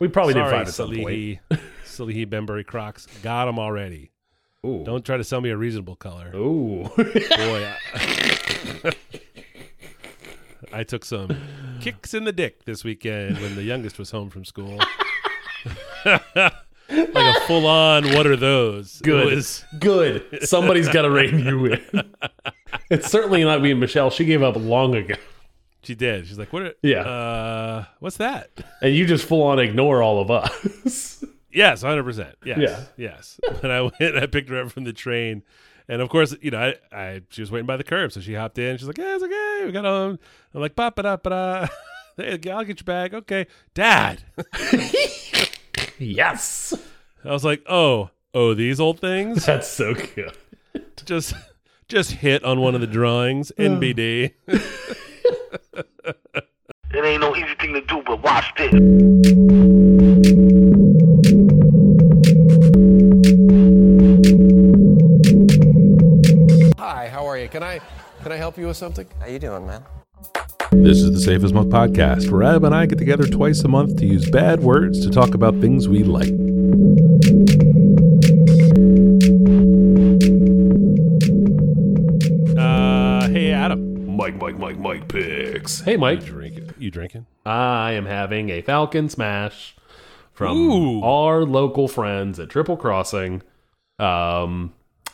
We probably Sorry, did find at some point. Salehe, Salehe Bembury Crocs. Got them already. Ooh. Don't try to sell me a reasonable color. Ooh. Boy, I, I took some kicks in the dick this weekend when the youngest was home from school. like a full on, what are those? Good. was- Good. Somebody's got to rein you in. It's certainly not me and Michelle. She gave up long ago. She did. She's like, what? Are, Yeah. Uh, what's that? And you just full on ignore all of us. Yes, hundred percent. Yes, Yeah. yes. And I went, I picked her up from the train, and of course, you know, I, I she was waiting by the curb, so she hopped in. She's like, "Yeah, it's okay. We got home." I'm like, "Ba ba da ba da." Hey, I'll get your bag. Okay, Dad. yes. I was like, "Oh, oh, these old things." That's so good. just, just hit on one of the drawings. NBD. It ain't no easy thing to do, but watch this. Hi, how are you? Can I can I help you with something? How you doing, man? This is the Safe as Milk podcast, where Adam and I get together twice a month to use bad words to talk about things we like. Hey, You Mike. drinking? You drinking? I am having a Falcon Smash from Ooh. our local friends at Triple Crossing. Um,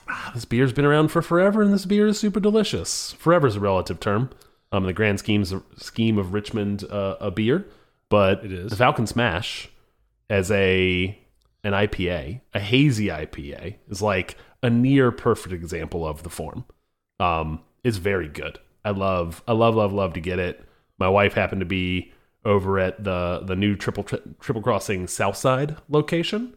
ah, this beer's been around for forever, and this beer is super delicious. Forever is a relative term. Um, in the grand schemes scheme of Richmond, uh, a beer, but It is. the Falcon Smash as a an IPA, a hazy IPA, is like a near perfect example of the form. Um, it's very good. I love, I love, love, love to get it. My wife happened to be over at the the new triple tri- triple crossing Southside location.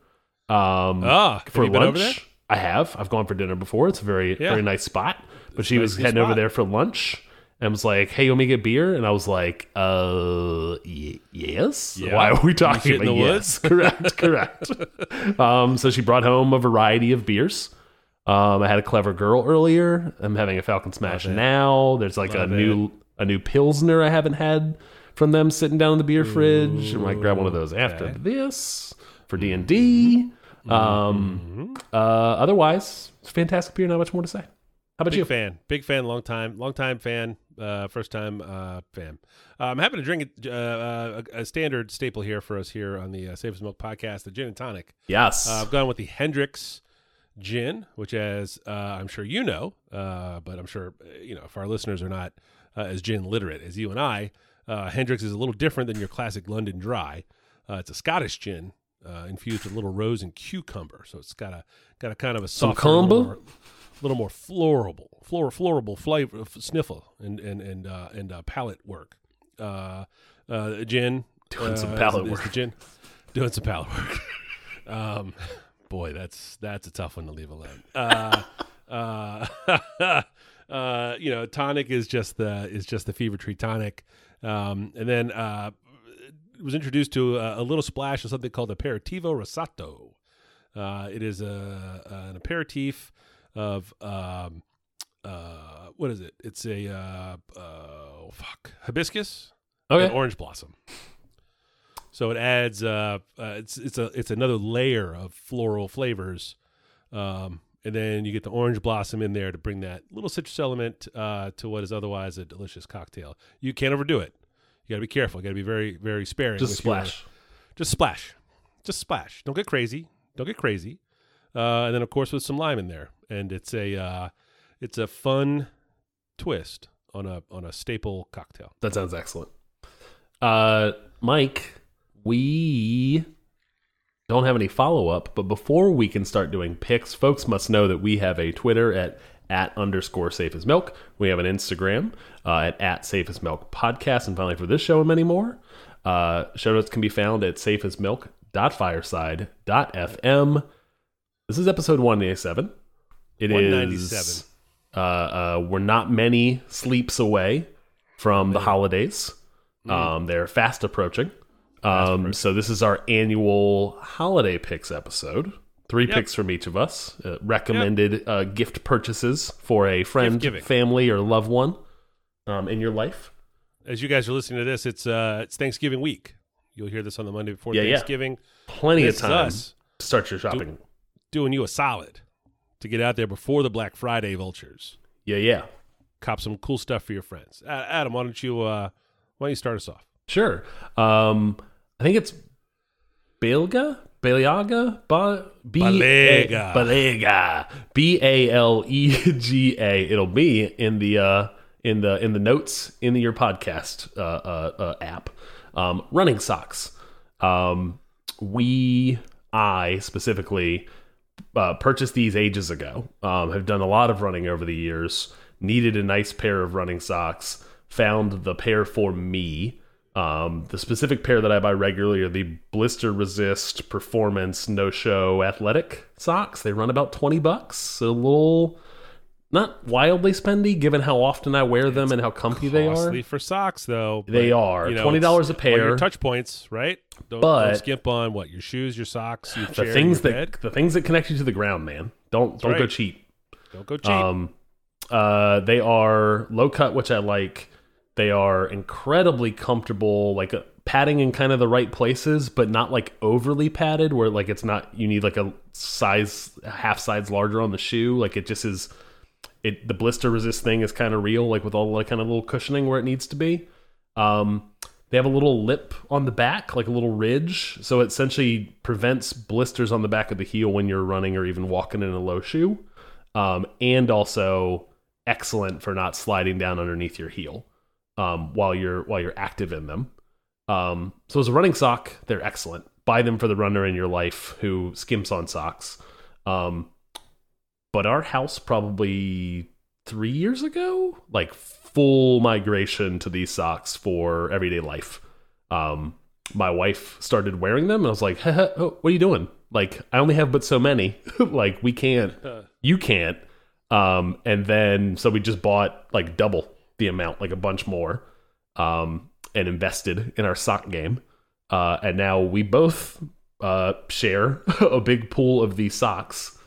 Um, Ah, for lunch. over there? I have. I've gone for dinner before. It's a very Yeah. very nice spot. But she was nice new heading over there for lunch and was like, "Hey, you want me to get beer?" And I was like, "Uh, y- yes. Yeah. Why are we talking shit in about the yes? correct, correct. um, so she brought home a variety of beers. Um, I had a clever girl earlier. I'm having a Falcon Smash Love it. now. There's like Love a new a new pilsner I haven't had from them sitting down in the beer fridge. I might grab one of those after okay. this for D and D. Mm-hmm. Um, uh, otherwise, it's fantastic beer. Not much more to say. How about Big you? fan, big fan, long time, long time fan, uh, first time uh, fan. Uh, I'm happy to drink it, uh, uh, a, a standard staple here for us here on the uh, Safe as Milk podcast, the gin and tonic. Yes. Uh, I've gone with the Hendrick's gin, which, as uh, I'm sure you know, uh, but I'm sure uh, you know if our listeners are not uh, as gin literate as you and I, uh, Hendrick's is a little different than your classic London Dry. Uh, it's a Scottish gin uh, infused with a little rose and cucumber, so it's got a got a kind of a little combo? more, little more florable, flor, florable flavor, sniffle, and and and uh, and uh, palate work. Uh, uh, gin Doing some palate work. gin doing some palate work. um, boy, that's that's a tough one to leave alone. Uh, uh, uh, you know, tonic is just the is just the Fever-Tree tonic, um, and then uh, was introduced to a, a little splash of something called aperitivo rosato. Uh, it is a, an aperitif of um, uh, what is it? It's a uh, uh, oh, fuck hibiscus and okay. orange blossom. So it adds uh, uh it's it's a it's another layer of floral flavors. Um and then you get the orange blossom in there to bring that little citrus element uh, to what is otherwise a delicious cocktail. You can't overdo it. You got to be careful. You got to be very, very sparing. Just with your- splash. just splash. Just splash. Don't get crazy. Don't get crazy. Uh, and then of course with some lime in there, and it's a uh, it's a fun twist on a on a staple cocktail. That sounds excellent. Uh, Mike, we don't have any follow up, but before we can start doing picks, folks must know that we have a Twitter at at underscore safe as milk. We have an Instagram uh, at at safe as milk podcast, and finally for this show and many more. Uh, show notes can be found at safeasmilk.fireside.fm. This is episode 187. It is 197. uh, uh, we're not many sleeps away from the holidays. Um, they're fast approaching. Um, so this is our annual holiday picks episode. Three Yep. picks from each of us. Uh, recommended uh, gift purchases for a friend, family, or loved one um, in your life. As you guys are listening to this, it's uh, it's Thanksgiving week. You'll hear this on the Monday before Yeah, yeah. Thanksgiving. Plenty This of time us. to start your shopping. Doing you a solid to get out there before the Black Friday vultures. Yeah, yeah. Cop some cool stuff for your friends. Adam, why don't you uh, why don't you start us off? Sure. Um, I think it's Belga, Baleaga, ba, B Balega. Balega, B A L E G A. It'll be in the uh, in the in the notes in your podcast uh, uh, uh, app. Um, running socks. Um, we, I specifically, uh, purchased these ages ago. Um, have done a lot of running over the years. Needed a nice pair of running socks. Found the pair for me. Um, the specific pair that I buy regularly are the Blister Resist Performance No Show Athletic socks. They run about twenty bucks. A little, not wildly spendy, given how often I wear them and how comfy they are. For socks, though. They but, are. you know, $20 a pair. touch points, right? Don't, But- don't skimp on what your shoes, your socks, your the chair, things your that bed. the things that connect you to the ground, man. Don't don't go cheap. Don't go cheap. Um, uh, they are low cut, which I like. They are incredibly comfortable, like uh, padding in kind of the right places, but not like overly padded, where like it's not you need like a size half size larger on the shoe. Like it just is. It the blister resist thing is kind of real, like with all the kind of little cushioning where it needs to be. Um, they have a little lip on the back, like a little ridge, so it essentially prevents blisters on the back of the heel when you're running or even walking in a low shoe um, and also excellent for not sliding down underneath your heel um, while you're while you're active in them. Um, so as a running sock, they're excellent. Buy them for the runner in your life who skimps on socks. Um, but our house probably three years ago, like full migration to these socks for everyday life. Um, my wife started wearing them, and I was like, oh, "What are you doing? Like, I only have but so many. like, we can't, you can't." Um, and then so we just bought like double the amount, like a bunch more, um, and invested in our sock game. Uh, and now we both uh, share a big pool of these socks.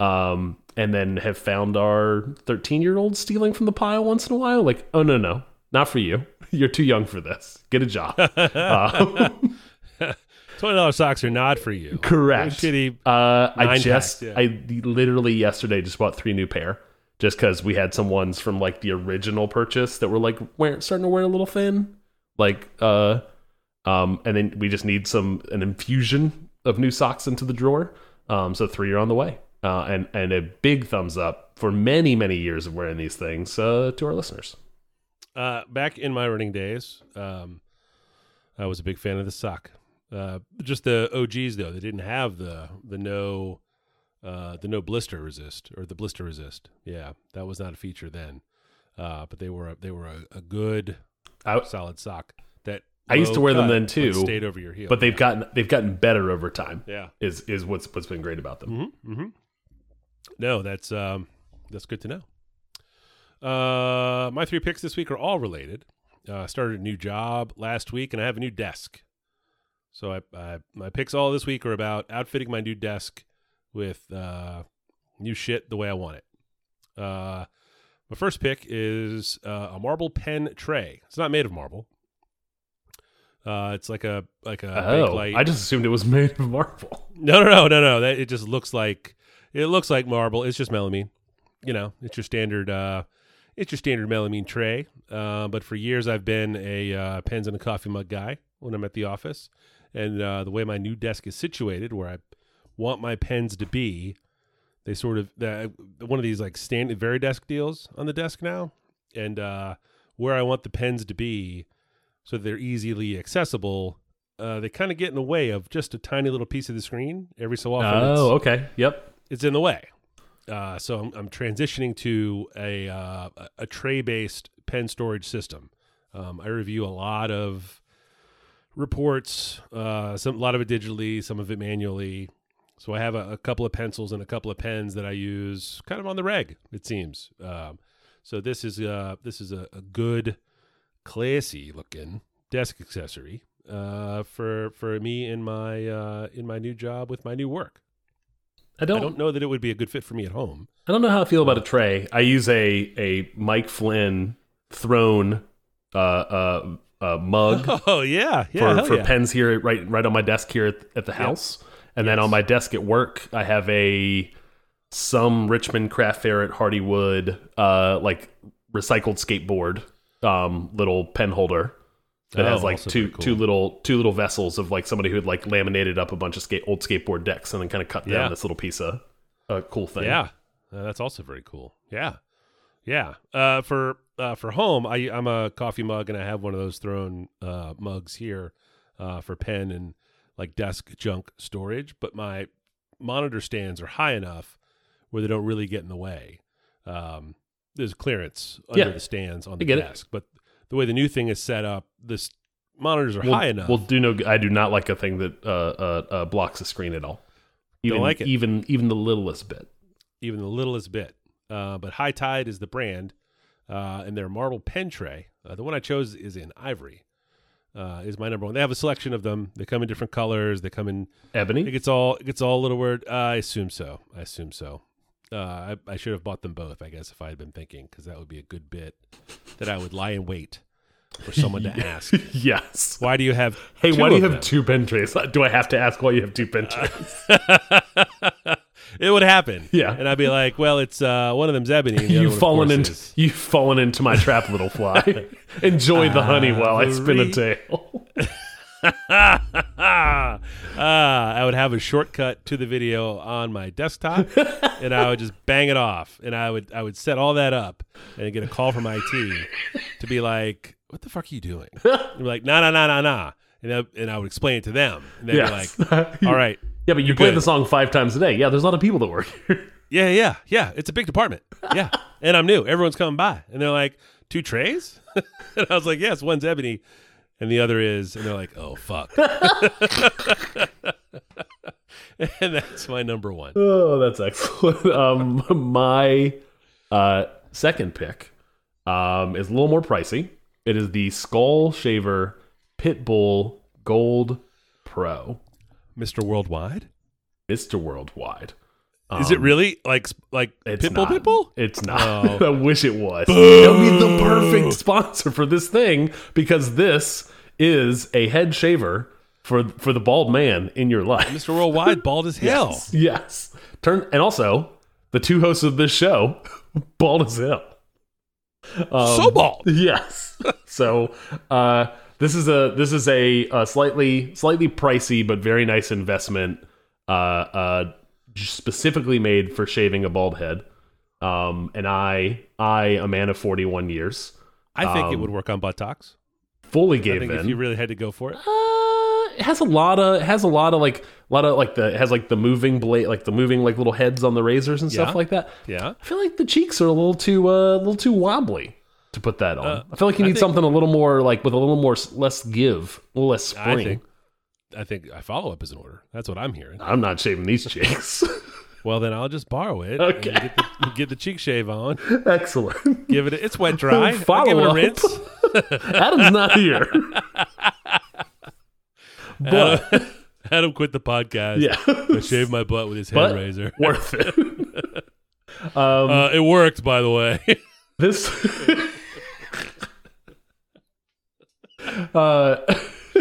Um, and then have found our 13 year old stealing from the pile once in a while. Like, oh, no, no, not for you. You're too young for this. Get a job. Uh, Twenty dollars socks are not for you. correct. Shitty. Uh, I just, yeah. I literally yesterday just bought three new pair just because we had some ones from like the original purchase that were like wear, starting to wear a little thin. Like, uh, um, and then we just need some an infusion of new socks into the drawer. Um, so three are on the way. Uh, and and a big thumbs up for many many years of wearing these things uh, to our listeners. Uh, back in my running days, um, I was a big fan of the sock. Uh, just the OGs though, they didn't have the the no uh, the no blister resist or the blister resist. Yeah, that was not a feature then. Uh, but they were a, they were a, a good I, solid sock that I used to wear them then, too, Stayed over your heel, but they've yeah. gotten they've gotten better over time. yeah. Is is what's what's been great about them. Mm-hmm, mm-hmm. No, that's um, that's good to know. Uh, my three picks this week are all related. Uh, I started a new job last week, and I have a new desk. So I, I my picks all this week are about outfitting my new desk with uh, new shit the way I want it. Uh, my first pick is uh, a marble pen tray. It's not made of marble. Uh, it's like a like a Oh, Bakelite. I just assumed it was made of marble. No, no, no, no, no. That it just looks like it looks like marble. It's just melamine. You know, it's your standard. uh It's your standard melamine tray. Uh, but for years, I've been a uh, pens and a coffee mug guy when I'm at the office, and uh, the way my new desk is situated, where I want my pens to be, they sort of that one of these like standard very desk deals on the desk now, and uh, where I want the pens to be, so they're easily accessible uh, they kind of get in the way of just a tiny little piece of the screen every so often. Oh, okay. Yep. it's in the way. Uh, so I'm, I'm transitioning to a uh, a- a tray based pen storage system. Um, I review a lot of reports, uh, some a lot of it digitally, some of it manually. So I have a, a couple of pencils and a couple of pens that I use kind of on the reg. It seems. Um, so this is uh this is a, a good, classy looking desk accessory uh, for for me in my uh, in my new job with my new work. I don't, I don't know that it would be a good fit for me at home. I don't know how I feel about a tray. I use a a Mike Flynn throne uh, uh, uh, mug Oh yeah, yeah, for, for yeah. pens here right right on my desk here at, at the house, and then on my desk at work I have a some Richmond Craft Fair at Hardywood uh, like recycled skateboard um, little pen holder that Oh, has like two cool. two little two little vessels of like somebody who had like laminated up a bunch of skate old skateboard decks and then kind of cut Yeah. down this little piece of uh, cool thing. Yeah, Uh, that's also very cool. Yeah, yeah. Uh, for uh, for home, I I'm a coffee mug, and I have one of those thrown uh, mugs here uh, for pen and like desk junk storage. But my monitor stands are high enough where they don't really get in the way. Um, there's clearance under Yeah. the stands on the get it. desk, but the way the new thing is set up, this monitors are Well, high enough. Well, do no. I do not like a thing that uh, uh, uh, blocks the screen at all. Even, don't like it. Even even the littlest bit. even the littlest bit. Uh, but High Tide is the brand, uh, and their marble pen tray, uh, the one I chose is in ivory, uh, is my number one. They have a selection of them. They come in different colors. They come in. ebony. It gets all it gets all a little word. Uh, I assume so. I assume so. Uh, I, I should have bought them both, I guess, if I had been thinking, because that would be a good bit that I would lie in wait for someone to ask. yes. Why do you have? Hey, why do you have them?" two pen trays? Do I have to ask why you have two pen trays? it would happen. Yeah. and I'd be like, "Well, it's uh, one of them's ebony. The you've fallen into is- you've fallen into my trap, little fly. Enjoy the honey while I spin a tail. ah, I would have a shortcut to the video on my desktop, and I would just bang it off, and I would I would set all that up, and get a call from IT to be like, "What the fuck are you doing?" And be like, "Nah, nah, nah, nah, nah," and I, and I would explain it to them, and they'd Yes. be like, "All right, Yeah, but you play the song five times a day. Yeah, there's a lot of people that work here. yeah, yeah, yeah, it's a big department, yeah," and I'm new. Everyone's coming by, and they're like, two trays," and I was like, "Yes, one's ebony." And the other is, and they're like, "Oh fuck," and that's my number one. Oh, that's excellent. Um, my uh, second pick um, is a little more pricey. It is the Skull Shaver Pitbull Gold Pro, Mr. Worldwide? Mister Worldwide. Is it really like like It's Pitbull? not. Pitbull? It's not. Oh. I wish it was. That would be the perfect sponsor for this thing because this is a head shaver for for the bald man in your life. Mr. Worldwide, bald as hell. Yes. Yes. Turn and also the two hosts of this show, bald as hell. Um, So bald. Yes. so uh, this is a this is a, a slightly slightly pricey but very nice investment, uh, uh, specifically made for shaving a bald head. Um, and I I a man of forty one years I think it Um, would work on buttocks. fully I gave think in. if you really had to go for it. Uh, it has a lot of it has a lot of like a lot of like the it has like the moving blade like the moving like little heads on the razors and stuff like that. Yeah. I feel like the cheeks are a little too uh, a little too wobbly to put that on. Uh, I feel like you need think- something a little more like with a little more less give, a little less spring. I think I think a follow up is in order. That's what I'm hearing. I'm not shaving these cheeks. Well, then I'll just borrow it. Okay. and Get the, get the cheek shave on. Excellent. Give it. A, it's wet dry. I'll give it a Follow-up. rinse. Adam's not here. but Adam, Adam quit the podcast. yeah, I shaved my butt with his head But- razor. worth it. um, Uh, it worked, by the way. This. Uh,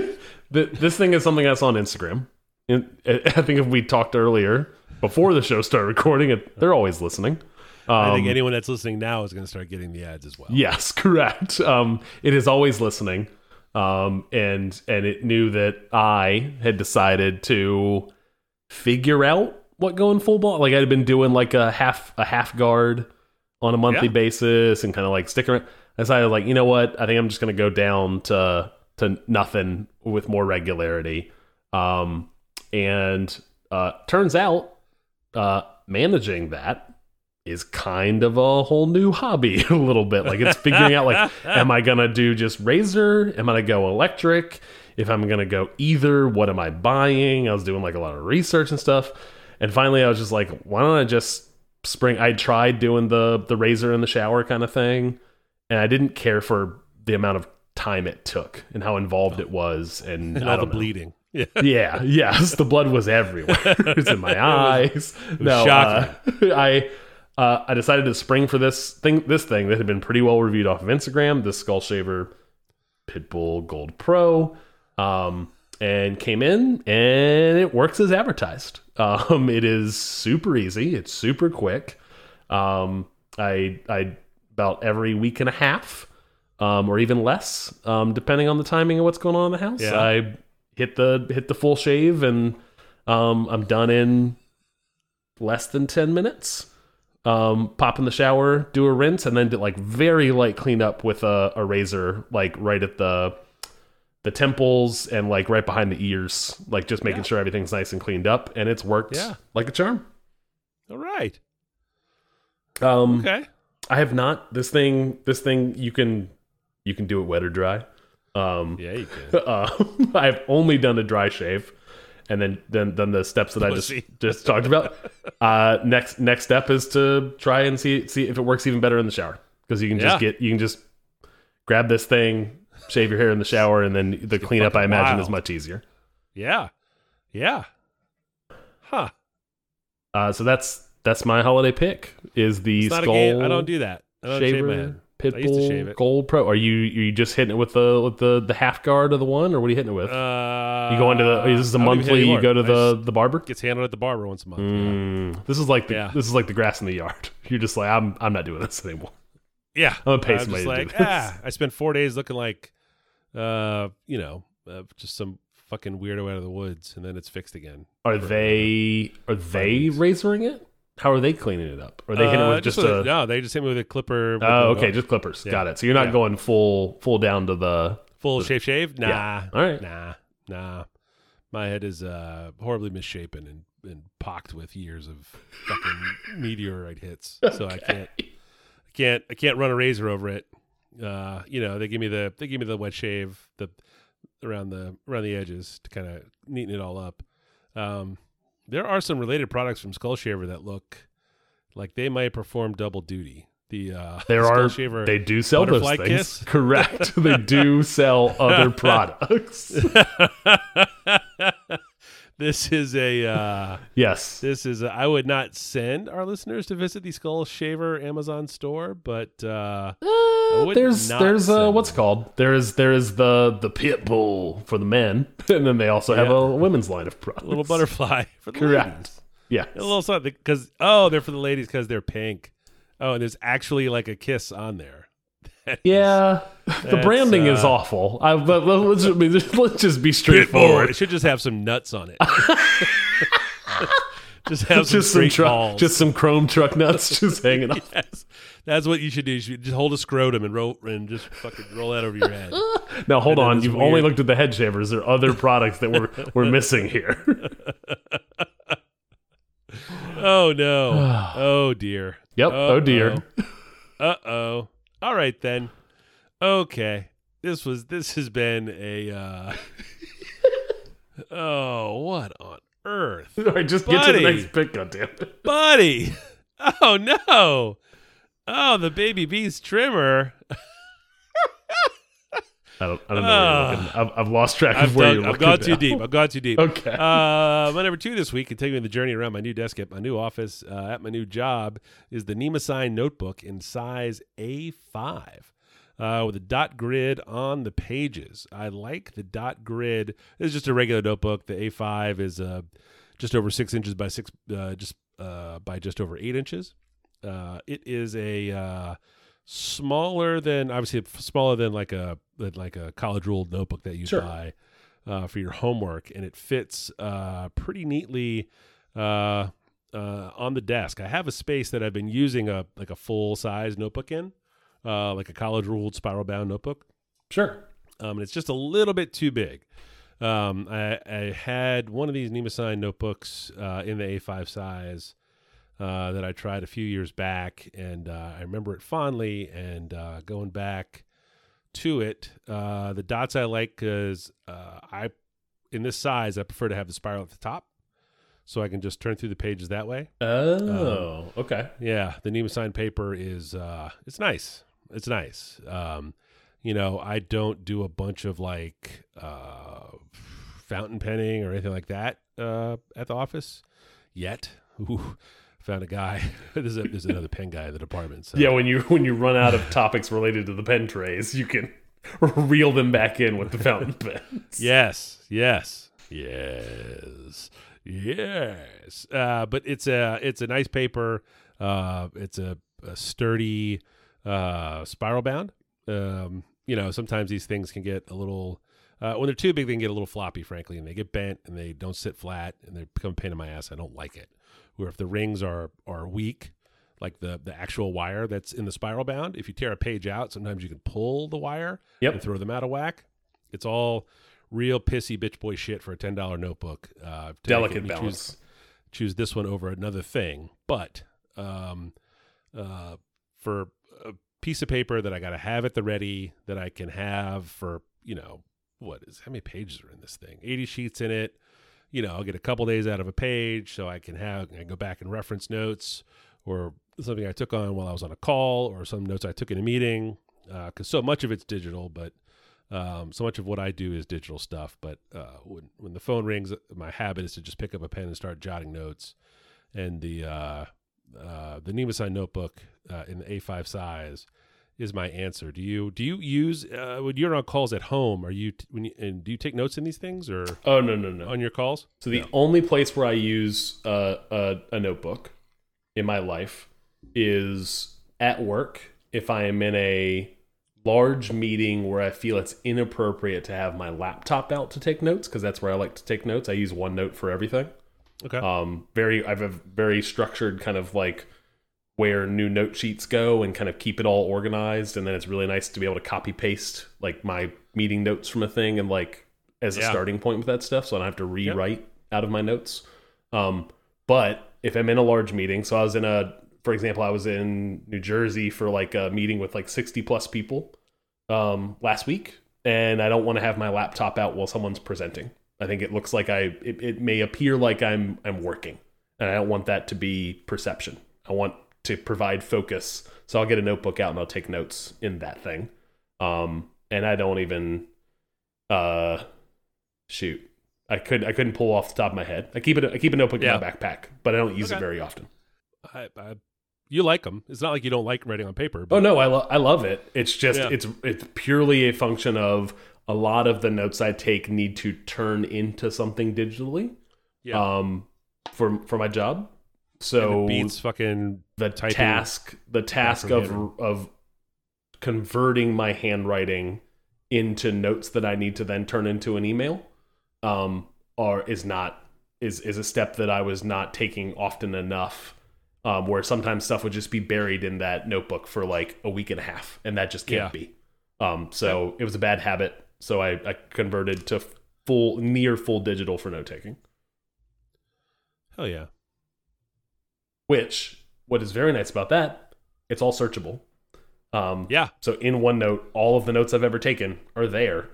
this thing is something I saw on Instagram. And I think if we talked earlier before the show started recording, it, they're always listening. Um, I think anyone that's listening now is going to start getting the ads as well. Yes, correct. Um, it is always listening, um, and and it knew that I had decided to figure out what going full ball. Like I had been doing like a half a half guard on a monthly Yeah. basis and kind of like sticking. I decided like you know what I think I'm just gonna go down to to nothing with more regularity. Um, and uh, turns out uh, managing that is kind of a whole new hobby a little bit. Like it's figuring out like am i gonna do just razor am i gonna go electric? If i'm gonna go either what am i buying? I was doing like a lot of research and stuff. And finally i was just like why don't i just spring i tried doing the the razor in the shower kind of thing and i didn't care for the amount of time it took and how involved it was and, And all the know. bleeding. Yeah. Yeah, yes, the blood was everywhere. it was in my eyes. no, shocking. uh, I uh, I decided to spring for this thing. This thing that had been pretty well reviewed off of Instagram. This skull shaver Pitbull Gold Pro, um, and came in and it works as advertised. Um, it is super easy. It's super quick. Um, I I about every week and a half, um, or even less, um, depending on the timing of what's going on in the house. Yeah. I hit the hit the full shave and um, I'm done in less than ten minutes. Um, pop in the shower, do a rinse, and then do like very light cleanup with a, a razor, like right at the the temples and like right behind the ears, like just making Yeah. sure everything's nice and cleaned up, and it's worked Yeah. like a charm. All right. Um, Okay. I have not. This thing, this thing, you can you can do it wet or dry. Um, Yeah, you can. uh, I've only done a dry shave, and then then then the steps that I just just talked about. Uh, next next step is to try and see see if it works even better in the shower because you can just Yeah. get you can just grab this thing, shave your hair in the shower, and then the cleanup I imagine wild. is much easier. Yeah. Yeah. Huh. Uh, so that's that's my holiday pick is the It's not skull a game. I don't do that. I don't shave my head. Pitbull I used to shave it. Gold Pro. Are you are you just hitting it with the with the the half guard of the one, or what are you hitting it with? Uh, you go into the this is a even hit monthly. You go to I the the barber. gets handled at the barber once a month. yeah. Mm, this is like the Yeah. this is like the grass in the yard. You're just like I'm I'm not doing this anymore. Yeah, I'm gonna pay I'm somebody just to do like, this. ah, I spent four days looking like, uh, you know, uh, just some fucking weirdo out of the woods, and then it's fixed again. Are they are they razoring it? How are they cleaning it up? Are they hitting it Uh, with just, with a? no? They just hit me with a clipper. with oh, the- okay, just clippers. Yeah. Got it. So you're not Yeah. going full full down to the. full shave, shave. Nah, Yeah. All right. nah, nah. My head is uh horribly misshapen and and pocked with years of fucking meteorite hits. So I can't, I can't, I can't run a razor over it. Uh, you know, they give me the they give me the wet shave the around the around the edges to kind of neaten it all up. Um, there are some related products from Skull Shaver that look like they might perform double duty. The uh, There Skull are Shaver they do sell those things. Kiss? Correct. they do sell other products. This is a uh, yes. this is a, I would not send our listeners to visit the Skull Shaver Amazon store, but uh, Uh, there's there's uh, send what's called there is there is the the pit bull for the men, and then they also have a women's line of products. a little butterfly for the Correct. ladies. Yeah. A little something because oh, they're for the ladies because they're pink. Oh, and there's actually like a kiss on there. That is- Yeah, the branding is uh, awful. I, but let's, let's just be straightforward. It should just have some nuts on it. just have some Just some just some chrome truck nuts just hanging off. yes, that's what you should do. You should just hold a scrotum and roll and just fucking roll that over your head. Now hold And on, you've only looked at the head shavers. There are other products that we're we're missing here. Oh no. oh dear. Yep. Oh dear. Uh oh. All right then. Okay. This was this has been a uh Oh, what on earth? All right, just get to the next pick, goddammit. Buddy. Oh no. Oh, the baby bees trimmer. I don't, I don't know where you're looking. I've, I've lost track of I've, where dug, you're I've looking. gone too deep. I've gone too deep. Okay. Uh, my number two this week, and continuing the journey around my new desk at my new office uh, at my new job, is the Nemosine notebook in size A5 uh, with a dot grid on the pages. I like the dot grid. It's just a regular notebook. The A5 is uh, just over six inches by six, uh, just uh, by just over eight inches. Uh, it is a uh, smaller than obviously smaller than like a than like a college ruled notebook that you Sure. buy uh, for your homework, and it fits uh, pretty neatly uh, uh, on the desk. I have a space that I've been using a like a full size notebook in, uh, like a college ruled spiral bound notebook Sure. um, and it's just a little bit too big. Um, I, I had one of these Nemosine notebooks uh, in the A5 size uh, that I tried a few years back, and uh, I remember it fondly. And uh, going back to it, uh, the dots I like because uh, I, in this size, I prefer to have the spiral at the top, so I can just turn through the pages that way. Oh, okay. Yeah, the Nemosine paper is uh it's nice. It's nice. Um you know, I don't do a bunch of like uh fountain penning or anything like that uh at the office yet. Ooh, found a guy. there's a, there's another pen guy in the department. So Yeah, when you when you run out of topics related to the pen trays, you can reel them back in with the fountain pens. Yes, yes, yes, yes. Uh, but it's a it's a nice paper. Uh, it's a, a sturdy uh, spiral bound. Um, you know, sometimes these things can get a little uh, when they're too big, they can get a little floppy, frankly, and they get bent and they don't sit flat and they become a pain in my ass. I don't like it. Where if the rings are are weak, like the the actual wire that's in the spiral bound, if you tear a page out, sometimes you can pull the wire Yep. and throw them out of whack. It's all real pissy bitch boy shit for a ten dollar notebook. Uh, Delicate balance. Choose, choose this one over another thing, but um, uh, for a piece of paper that I got to have at the ready that I can have for you know what is how many pages are in this thing? Eighty sheets in it. You know, I'll get a couple days out of a page, so I can have I can go back and reference notes or something I took on while I was on a call or some notes I took in a meeting. Because so much of it's digital, but um, so much of what I do is digital stuff. But uh, when when the phone rings, my habit is to just pick up a pen and start jotting notes. And the uh, uh, the Nemosine notebook uh, in A5 size is my answer. Do you do you use uh, when you're on calls at home? Are you t- when you, and do you take notes in these things or Oh no no no. on your calls? So the only place where I use uh, a, a notebook in my life is at work. If I am in a large meeting where I feel it's inappropriate to have my laptop out to take notes, because that's where I like to take notes. I use OneNote for everything. Okay. Um, very, I have a very structured kind of like where new note sheets go and kind of keep it all organized. And then it's really nice to be able to copy paste like my meeting notes from a thing and like as a Yeah. starting point with that stuff. So I don't have to rewrite out of my notes. Um, but if I'm in a large meeting, so I was in a, for example, I was in New Jersey for like a meeting with like 60 plus people um, last week, and I don't want to have my laptop out while someone's presenting. I think it looks like I, it, it may appear like I'm, I'm working, and I don't want that to be perception. I want to provide focus, so I'll get a notebook out and I'll take notes in that thing. Um, and I don't even, uh, shoot, I could I couldn't pull off the top of my head. I keep it I keep a notebook Yeah. in my backpack, but I don't use it very often. I, I, you like them. It's not like you don't like writing on paper. But Oh no, I lo- I love it. It's just Yeah. it's it's purely a function of a lot of the notes I take need to turn into something digitally. Yeah. Um, for for my job. So it beats fucking the typing task the task of of converting my handwriting into notes that I need to then turn into an email um are is not is is a step that I was not taking often enough um where sometimes stuff would just be buried in that notebook for like a week and a half and that just can't Yeah. be um so it was a bad habit so I I converted to full near full digital for note taking hell yeah. which what is very nice about that it's all searchable um Yeah. So in OneNote, all of the notes I've ever taken are there,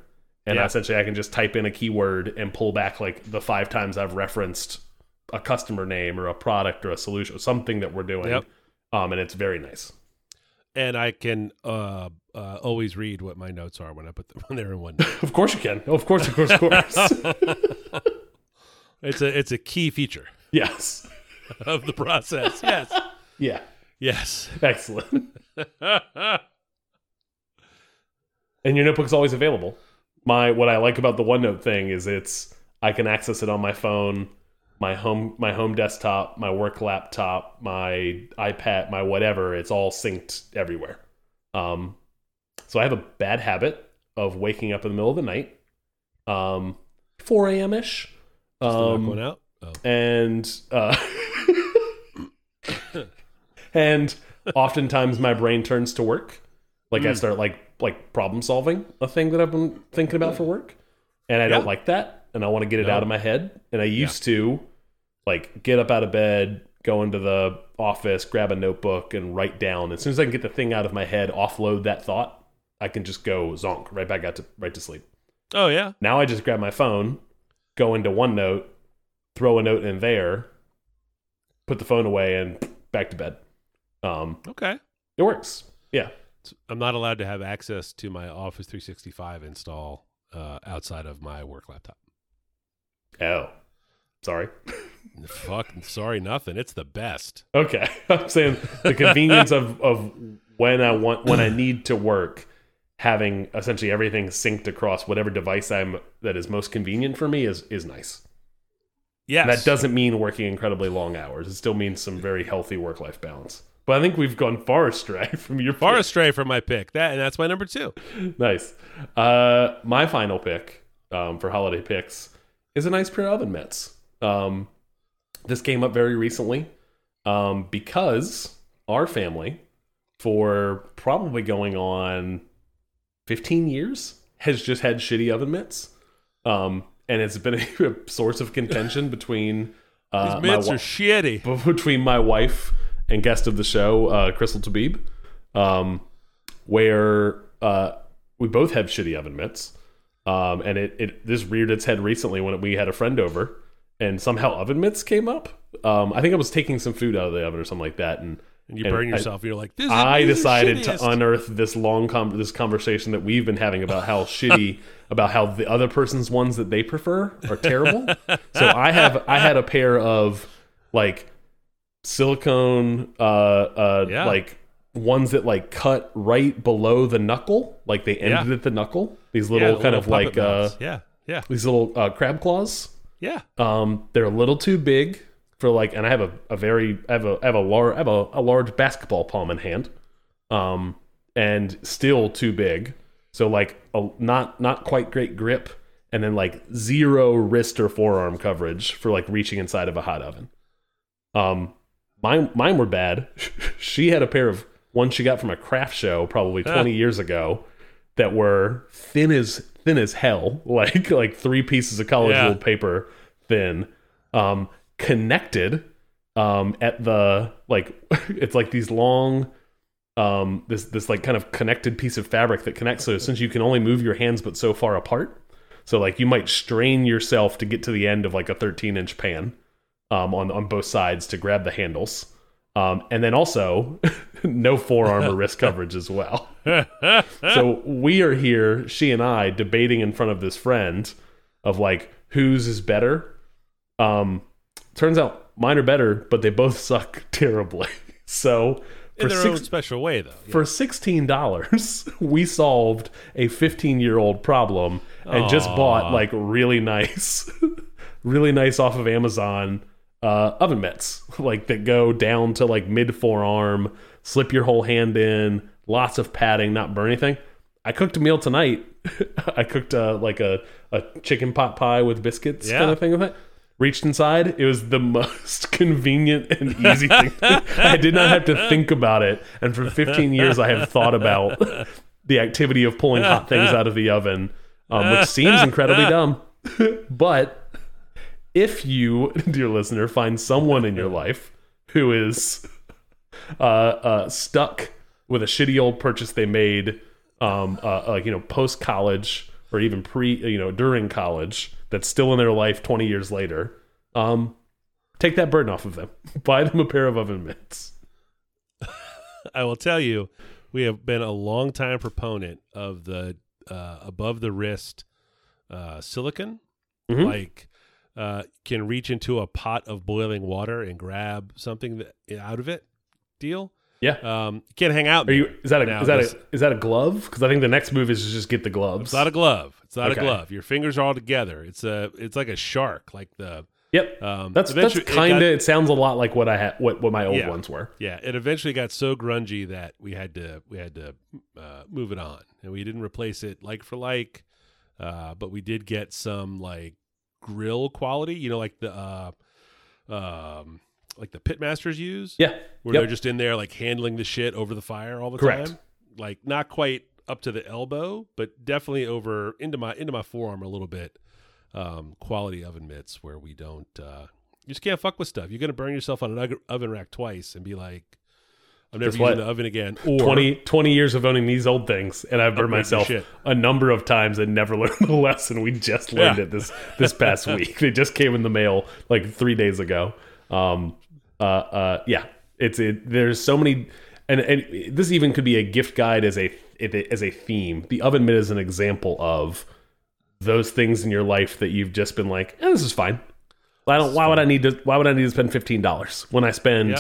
and Yeah. essentially I can just type in a keyword and pull back like the five times I've referenced a customer name or a product or a solution, or something that we're doing. Yep. Um, and it's very nice. And I can uh, uh, always read what my notes are when I put them when they're in one. Of course you can. Of course, of course, of course. it's a it's a key feature yes. of the process. Yes. Yeah. Yes. Excellent. and your notebook's always available. My what I like about the OneNote thing is it's I can access it on my phone, my home my home desktop, my work laptop, my iPad, my whatever. It's all synced everywhere. Um, so I have a bad habit of waking up in the middle of the night, um, 4 a.m. ish, knock um, one out. Oh. and uh, and oftentimes my brain turns to work like Hmm. i start like like problem solving a thing that i've been thinking about for work and i don't like that and i want to get it No. out of my head and i used to like get up out of bed go into the office grab a notebook and write down as soon as i can get the thing out of my head offload that thought i can just go zonk right back out to right to sleep Oh yeah. now I just grab my phone, go into OneNote, throw a note in there, put the phone away, and back to bed. Um, Okay. it works. Yeah. I'm not allowed to have access to my Office 365 install uh, outside of my work laptop. Oh, sorry. Fuck. Sorry, nothing. It's the best. Okay, I'm saying the convenience of of when I want when I need to work having essentially everything synced across whatever device I'm that is most convenient for me is is nice. Yes. That doesn't mean working incredibly long hours. It still means some very healthy work life balance. But I think we've gone far astray from your far pick. astray from my pick. That and that's my number two. nice. Uh, my final pick um, for holiday picks is a nice pair of oven mitts. Um, this came up very recently um, because our family, for probably going on 15 years, has just had shitty oven mitts. Um, and it's been a, a source of contention between uh, mitts are shitty. between my wife and guest of the show, uh, Crystal Tabib, um, where uh, we both have shitty oven mitts. Um, and it, it this reared its head recently when we had a friend over, and somehow oven mitts came up. Um, I think I was taking some food out of the oven or something like that, and And you and burn I- yourself. you're like, this is I decided to unearth this long com- this conversation that we've been having about how shitty about how the other person's ones that they prefer are terrible. so I have I had a pair of like silicone uh uh Yeah. like ones that like cut right below the knuckle, like they ended Yeah. at the knuckle. These Yeah, little the kind little of like uh yeah, yeah, these little uh, crab claws. yeah. Um, they're a little too big for like, and I have a, a very, I have a, I have a large, I have a, a large basketball palm in hand, um, and still too big. So like, a, not not quite great grip, and then like zero wrist or forearm coverage for like reaching inside of a hot oven. Um, mine mine were bad. she had a pair of ones she got from a craft show probably twenty years ago that were thin as thin as hell, like like three pieces of college Yeah. ruled paper thin, um, connected um, at the like it's like these long um, this this like kind of connected piece of fabric that connects. So since you can only move your hands but so far apart, so like you might strain yourself to get to the end of like a 13 inch pan um, on on both sides to grab the handles. Um, and then also no forearm or wrist coverage as well. so we are here, she and I, debating in front of this friend of like whose is better. Um, turns out mine are better, but they both suck terribly. So In for their six, own special way, though. for sixteen dollars, we solved a fifteen-year-old problem and just bought like really nice, really nice off of Amazon uh, oven mitts, like that go down to like mid forearm, slip your whole hand in, lots of padding, not burn anything. I cooked a meal tonight. I cooked uh, like a, a chicken pot pie with biscuits Yeah. kind of thing with it. Reached inside, it was the most convenient and easy thing. I did not have to think about it. And for 15 years, I have thought about the activity of pulling hot things out of the oven, um, which seems incredibly dumb. but if you, dear listener, find someone in your life who is uh, uh, stuck with a shitty old purchase they made, um, uh, like you know, post college or even pre, you know, during college, that's still in their life twenty years later. Um, take that burden off of them. Buy them a pair of oven mitts. I will tell you, we have been a long time proponent of the uh, above the wrist uh, silicon, Mhm. like uh, can reach into a pot of boiling water and grab something that, out of it. Deal. Yeah. Um, you can't hang out. Are you? Is that a? Now, is that a? Is that a glove? Because I think the next move is to just get the gloves. It's not a glove. It's not Okay. a glove. Your fingers are all together. It's a. It's like a shark. Like the. Yep. Um, that's that's kind of. got- It sounds a lot like what I had. What what my old Yeah. ones were. Yeah, it eventually got so grungy that we had to we had to uh, move it on, and we didn't replace it like for like, uh, but we did get some like grill quality. You know, like the uh, um, like the pitmasters use, Yeah. where Yep. they're just in there like handling the shit over the fire all the Correct. time. Like not quite up to the elbow, but definitely over into my into my forearm a little bit. Um, quality oven mitts where we don't uh, you just can't fuck with stuff. You're gonna burn yourself on an oven rack twice and be like, I'm never Guess using what? the oven again. Or 20, 20 years of owning these old things, and I've burned myself a number of times and never learned the lesson. We just learned Yeah. it this this past week. They just came in the mail like three days ago. Um, uh, uh, yeah, it's it. There's so many, and and this even could be a gift guide as a as a theme. The oven mitt is an example of those things in your life that you've just been like, eh, this is fine. I don't. Why would I need to? Why would I need to spend fifteen dollars when I spend.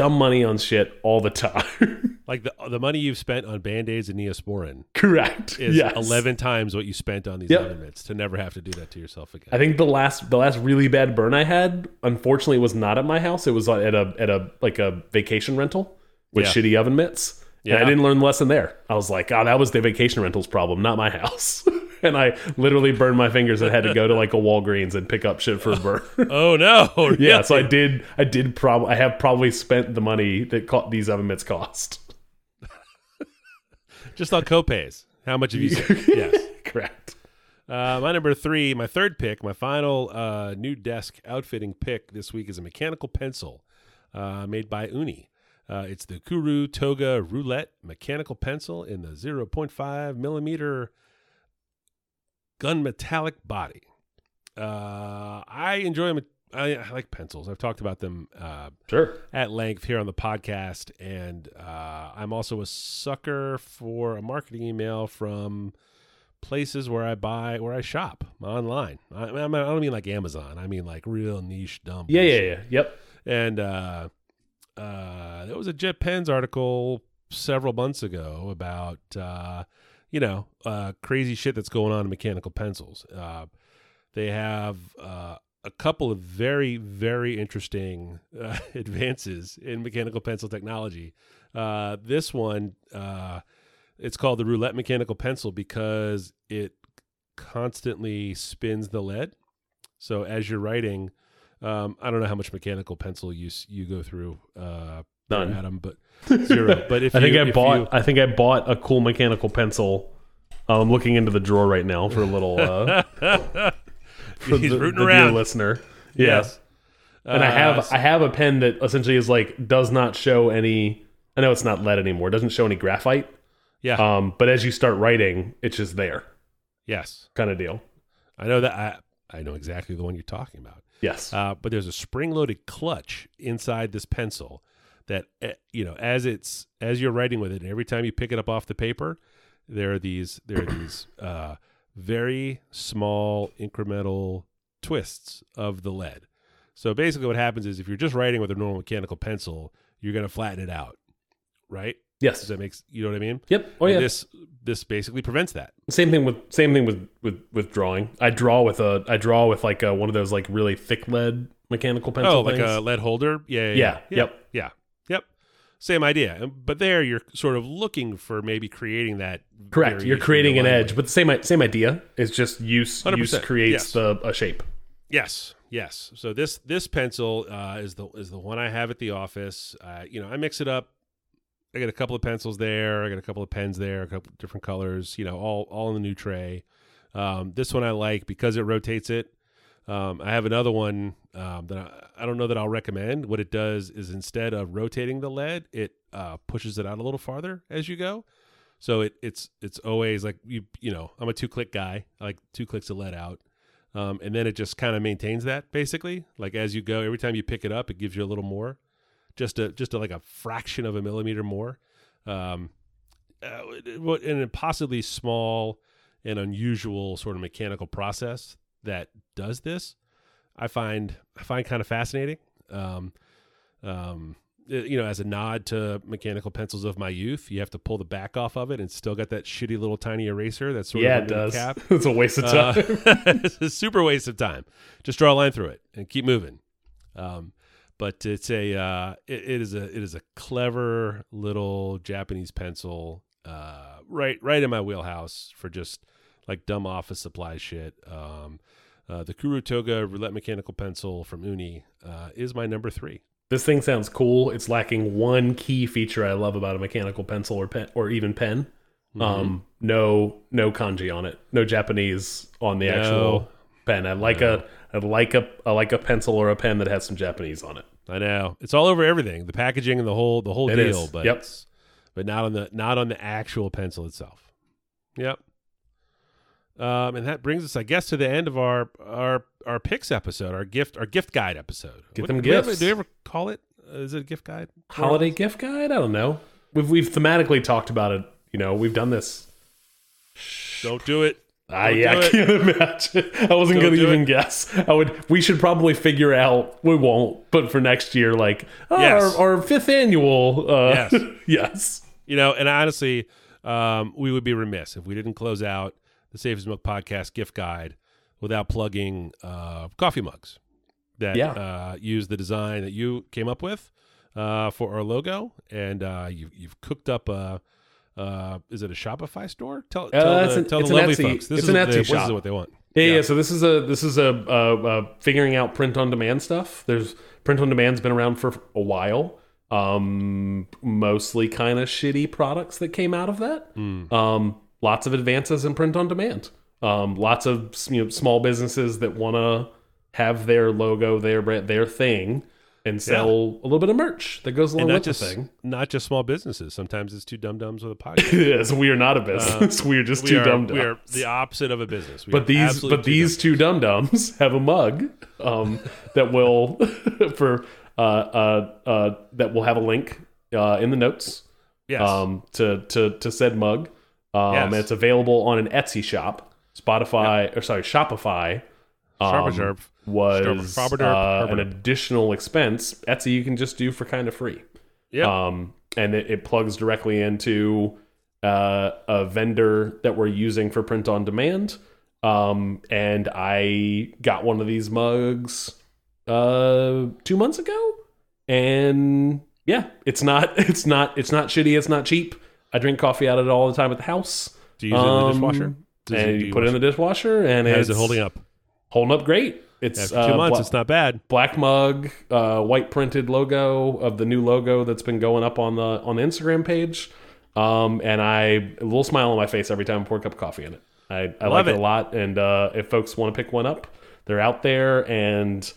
Dumb money on shit all the time. Like the the money you've spent on band aids and Neosporin Correct. is yes. eleven times what you spent on these Yep. oven mitts to never have to do that to yourself again. I think the last the last really bad burn I had, unfortunately, was not at my house. It was at a at a like a vacation rental with Yeah. shitty oven mitts. And I didn't learn the lesson there. I was like, oh, that was the vacation rental's problem, not my house. and I literally burned my fingers and had to go to like a Walgreens and pick up shit for a burn. oh no! yeah, so I did. I did. Probably I have probably spent the money that these oven mitts cost. just on copays. How much have you? spent? yes. Correct. Uh, my number three, my third pick, my final uh, new desk outfitting pick this week is a mechanical pencil uh, made by Uni. Uh, it's the Kuru Toga Roulette mechanical pencil in the 0.5 millimeter gun metallic body. Uh, I enjoy them. I, I like pencils. I've talked about them uh, Sure. at length here on the podcast, and uh, I'm also a sucker for a marketing email from places where I buy, where I shop online. I, I, mean, I don't mean like Amazon. I mean like real niche, dumb. Yeah. Yeah. Yeah. Yep. And uh, uh, there was a JetPens article several months ago about uh, you know uh, crazy shit that's going on in mechanical pencils. Uh, they have uh, a couple of very very interesting uh, advances in mechanical pencil technology. Uh, this one, uh, it's called the roulette mechanical pencil because it constantly spins the lead. So as you're writing, um, I don't know how much mechanical pencil use you go through, None. Adam, but zero. But if I think you, I bought. you- I think I bought a cool mechanical pencil. I'm looking into the drawer right now for a little. Uh, for He's the, rooting the around. listener. Yeah. Yes. And I Uh, have I have a pen that essentially is like does not show any. I know it's not lead anymore. It doesn't show any graphite. yeah. Um, but as you start writing, it's just there, yes. kind of deal. I know that. I I know exactly the one you're talking about. Yes. Uh, but there's a spring-loaded clutch inside this pencil that eh, you know as it's as you're writing with it, and every time you pick it up off the paper, there are these there are these uh, very small incremental twists of the lead. So basically, what happens is if you're just writing with a normal mechanical pencil, you're going to flatten it out, right? yes. Does that makes you know what I mean? Yep. Oh And yeah. This this basically prevents that. Same thing with same thing with with with drawing. I draw with a I draw with like a, one of those like really thick lead mechanical pencil. oh, like things. a lead holder. Yeah. Yeah. Yeah, yeah. yep. Yeah. Same idea. But there, you're sort of looking for maybe creating that. correct. You're creating an edge, but the same same idea. It's just use 100%, use creates yes. the a shape. Yes, yes. So this this pencil uh, is the is the one I have at the office. Uh, you know, I mix it up. I got a couple of pencils there. I got a couple of pens there, a couple different colors. You know, all all in the new tray. Um, this one I like because it rotates it. Um, I have another one um, that I, I don't know that I'll recommend. What it does is instead of rotating the lead, it uh, pushes it out a little farther as you go. So it it's it's always like you you know I'm a two click guy. I like two clicks of lead out um, and then it just kind of maintains that basically. Like as you go, every time you pick it up, it gives you a little more, just a just a, like a fraction of a millimeter more. Um, uh, an impossibly small and unusual sort of mechanical process that does this, I find I find kind of fascinating. Um, um, uh, you know, as a nod to mechanical pencils of my youth, you have to pull the back off of it and still got that shitty little tiny eraser that's sort yeah, of it does. cap. it's a waste of Uh, time. it's a super waste of time. Just draw a line through it and keep moving. Um, but it's a uh, it, it is a it is a clever little Japanese pencil, uh, right right in my wheelhouse for just like dumb office supply shit. Um, uh, the Kurutoga roulette mechanical pencil from Uni uh, is my number three. this thing sounds cool. It's lacking one key feature I love about a mechanical pencil or pen or even pen. Mm-hmm. Um, no, no kanji on it. No Japanese on the No. actual pen. I like a, I like a, I like a pencil or a pen that has some Japanese on it. I know it's all over everything, the packaging and the whole the whole It deal, is. but Yep. but not on the not on the actual pencil itself. Yep. Um, and that brings us, I guess, to the end of our our our picks episode, our gift our gift guide episode. Get What- them do we ever- gifts. do you ever call it? Uh, is it a gift guide? Holiday gift guide? I don't know. We've we've thematically talked about it. You know, we've done this. Don't do it. I, Don't yeah, I can't imagine. I wasn't going to even it. guess. I would. We should probably figure out. We won't. But for next year, like oh, Yes. our, our fifth annual. Uh, Yes. yes. You know, and honestly, um, we would be remiss if we didn't close out the Safe as Milk podcast gift guide without plugging uh, coffee mugs that Yeah. uh, use the design that you came up with uh, for our logo, and uh, you, you've cooked up a. Uh, is it a Shopify store? Tell, tell, it's the, an- tell the lovely Etsy- folks. This it's is an what they- Etsy This is what they want. Yeah, yeah, Yeah. So this is a this is a uh, uh, figuring out print on demand stuff. There's print on demand's been around for a while. Um, mostly kind of shitty products that came out of that. Um, lots of advances in print on demand. Um, lots of you know small businesses that want to have their logo, their their thing, and sell a little bit of merch that goes along with just the thing. not just small businesses. Sometimes it's two dum dums with a podcast. yes, we are not a business. we are just we two are dumb we are the opposite of a business. We but these but two these two dum dums have a mug um, that will for uh, uh, uh, that will have a link uh, in the notes Yes. um, to to to said mug. Um, Yes. and it's available on an Etsy shop, Spotify or sorry Shopify. Um, sharp. was uh, an additional expense. Etsy you can just do for kind of free. Yep. Um, and it, it plugs directly into uh, a vendor that we're using for print on demand. Um, and I got one of these mugs uh, two months ago, and yeah, it's not it's not it's not shitty. It's not cheap. I drink coffee out of it all the time at the house. Do you use it in the Um, dishwasher? Does and do you put it in the dishwasher, and How's it's it holding up? Holding up great. It's After two uh, months, bla- it's not bad. black mug, uh, white printed logo of the new logo that's been going up on the on the Instagram page. Um, and I a little smile on my face every time I pour a cup of coffee in it. I, I Love like it. it. a lot. And uh, if folks want to pick one up, they're out there. And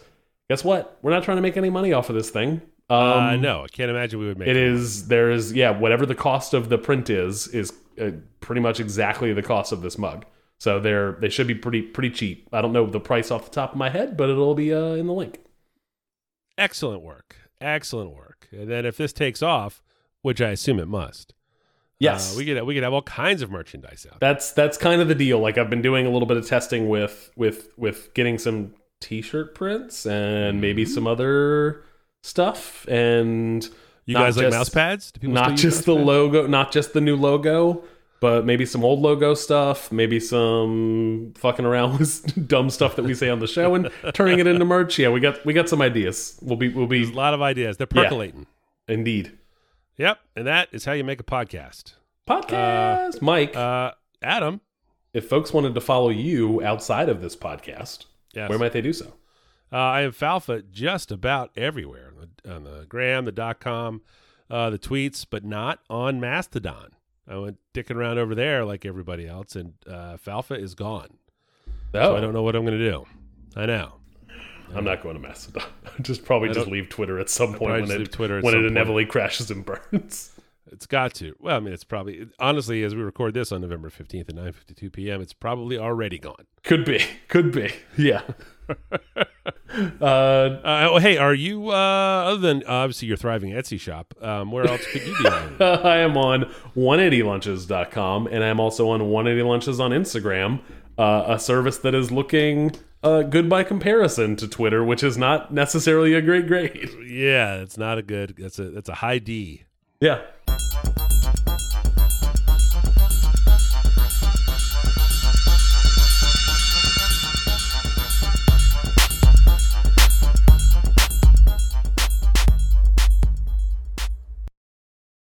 guess what? We're not trying to make any money off of this thing. Um, uh, no, I can't imagine we would make it is there is yeah whatever the cost of the print is is uh, pretty much exactly the cost of this mug. So they're they should be pretty pretty cheap. I don't know the price off the top of my head, but it'll be uh, in the link. Excellent work. Excellent work. And then if this takes off, which I assume it must, Yes, uh, we could we could have all kinds of merchandise out. that's that's kind of the deal. Like I've been doing a little bit of testing with with with getting some t-shirt prints and maybe Mm-hmm. some other stuff and You guys like mouse pads? Do people not just the pads? logo, not just the new logo, but maybe some old logo stuff, maybe some fucking around with dumb stuff that we say on the show and turning it into merch. Yeah, we got we got some ideas. We'll be we'll There's a lot of ideas. They're Yeah. percolating. indeed Yep, and that is how you make a podcast. podcast. Mike, Uh, Adam, if folks wanted to follow you outside of this podcast, yes, where might they do so? Uh, I am Falfa just about everywhere on the, on the gram, the dot com, uh, the tweets, but not on Mastodon. I went dicking around over there like everybody else, and uh, Falfa is gone. Oh, So I don't know what I'm going to do. I know. I'm not going to Mastodon. I'll just probably I just leave Twitter at some point when it Twitter when it point. inevitably crashes and burns. It's got to. Well, I mean, it's probably honestly as we record this on November 15th at 9:52 p.m. It's probably already gone. Could be, could be. Yeah. Uh, Uh, oh, hey, are you uh, other than obviously your thriving Etsy shop? Um, where else could you be? on? I am on 180lunches.com and I'm also on 180lunches on Instagram, uh, a service that is looking uh, good by comparison to Twitter, which is not necessarily a great grade. yeah, it's not a good. That's a that's a high D. Yeah.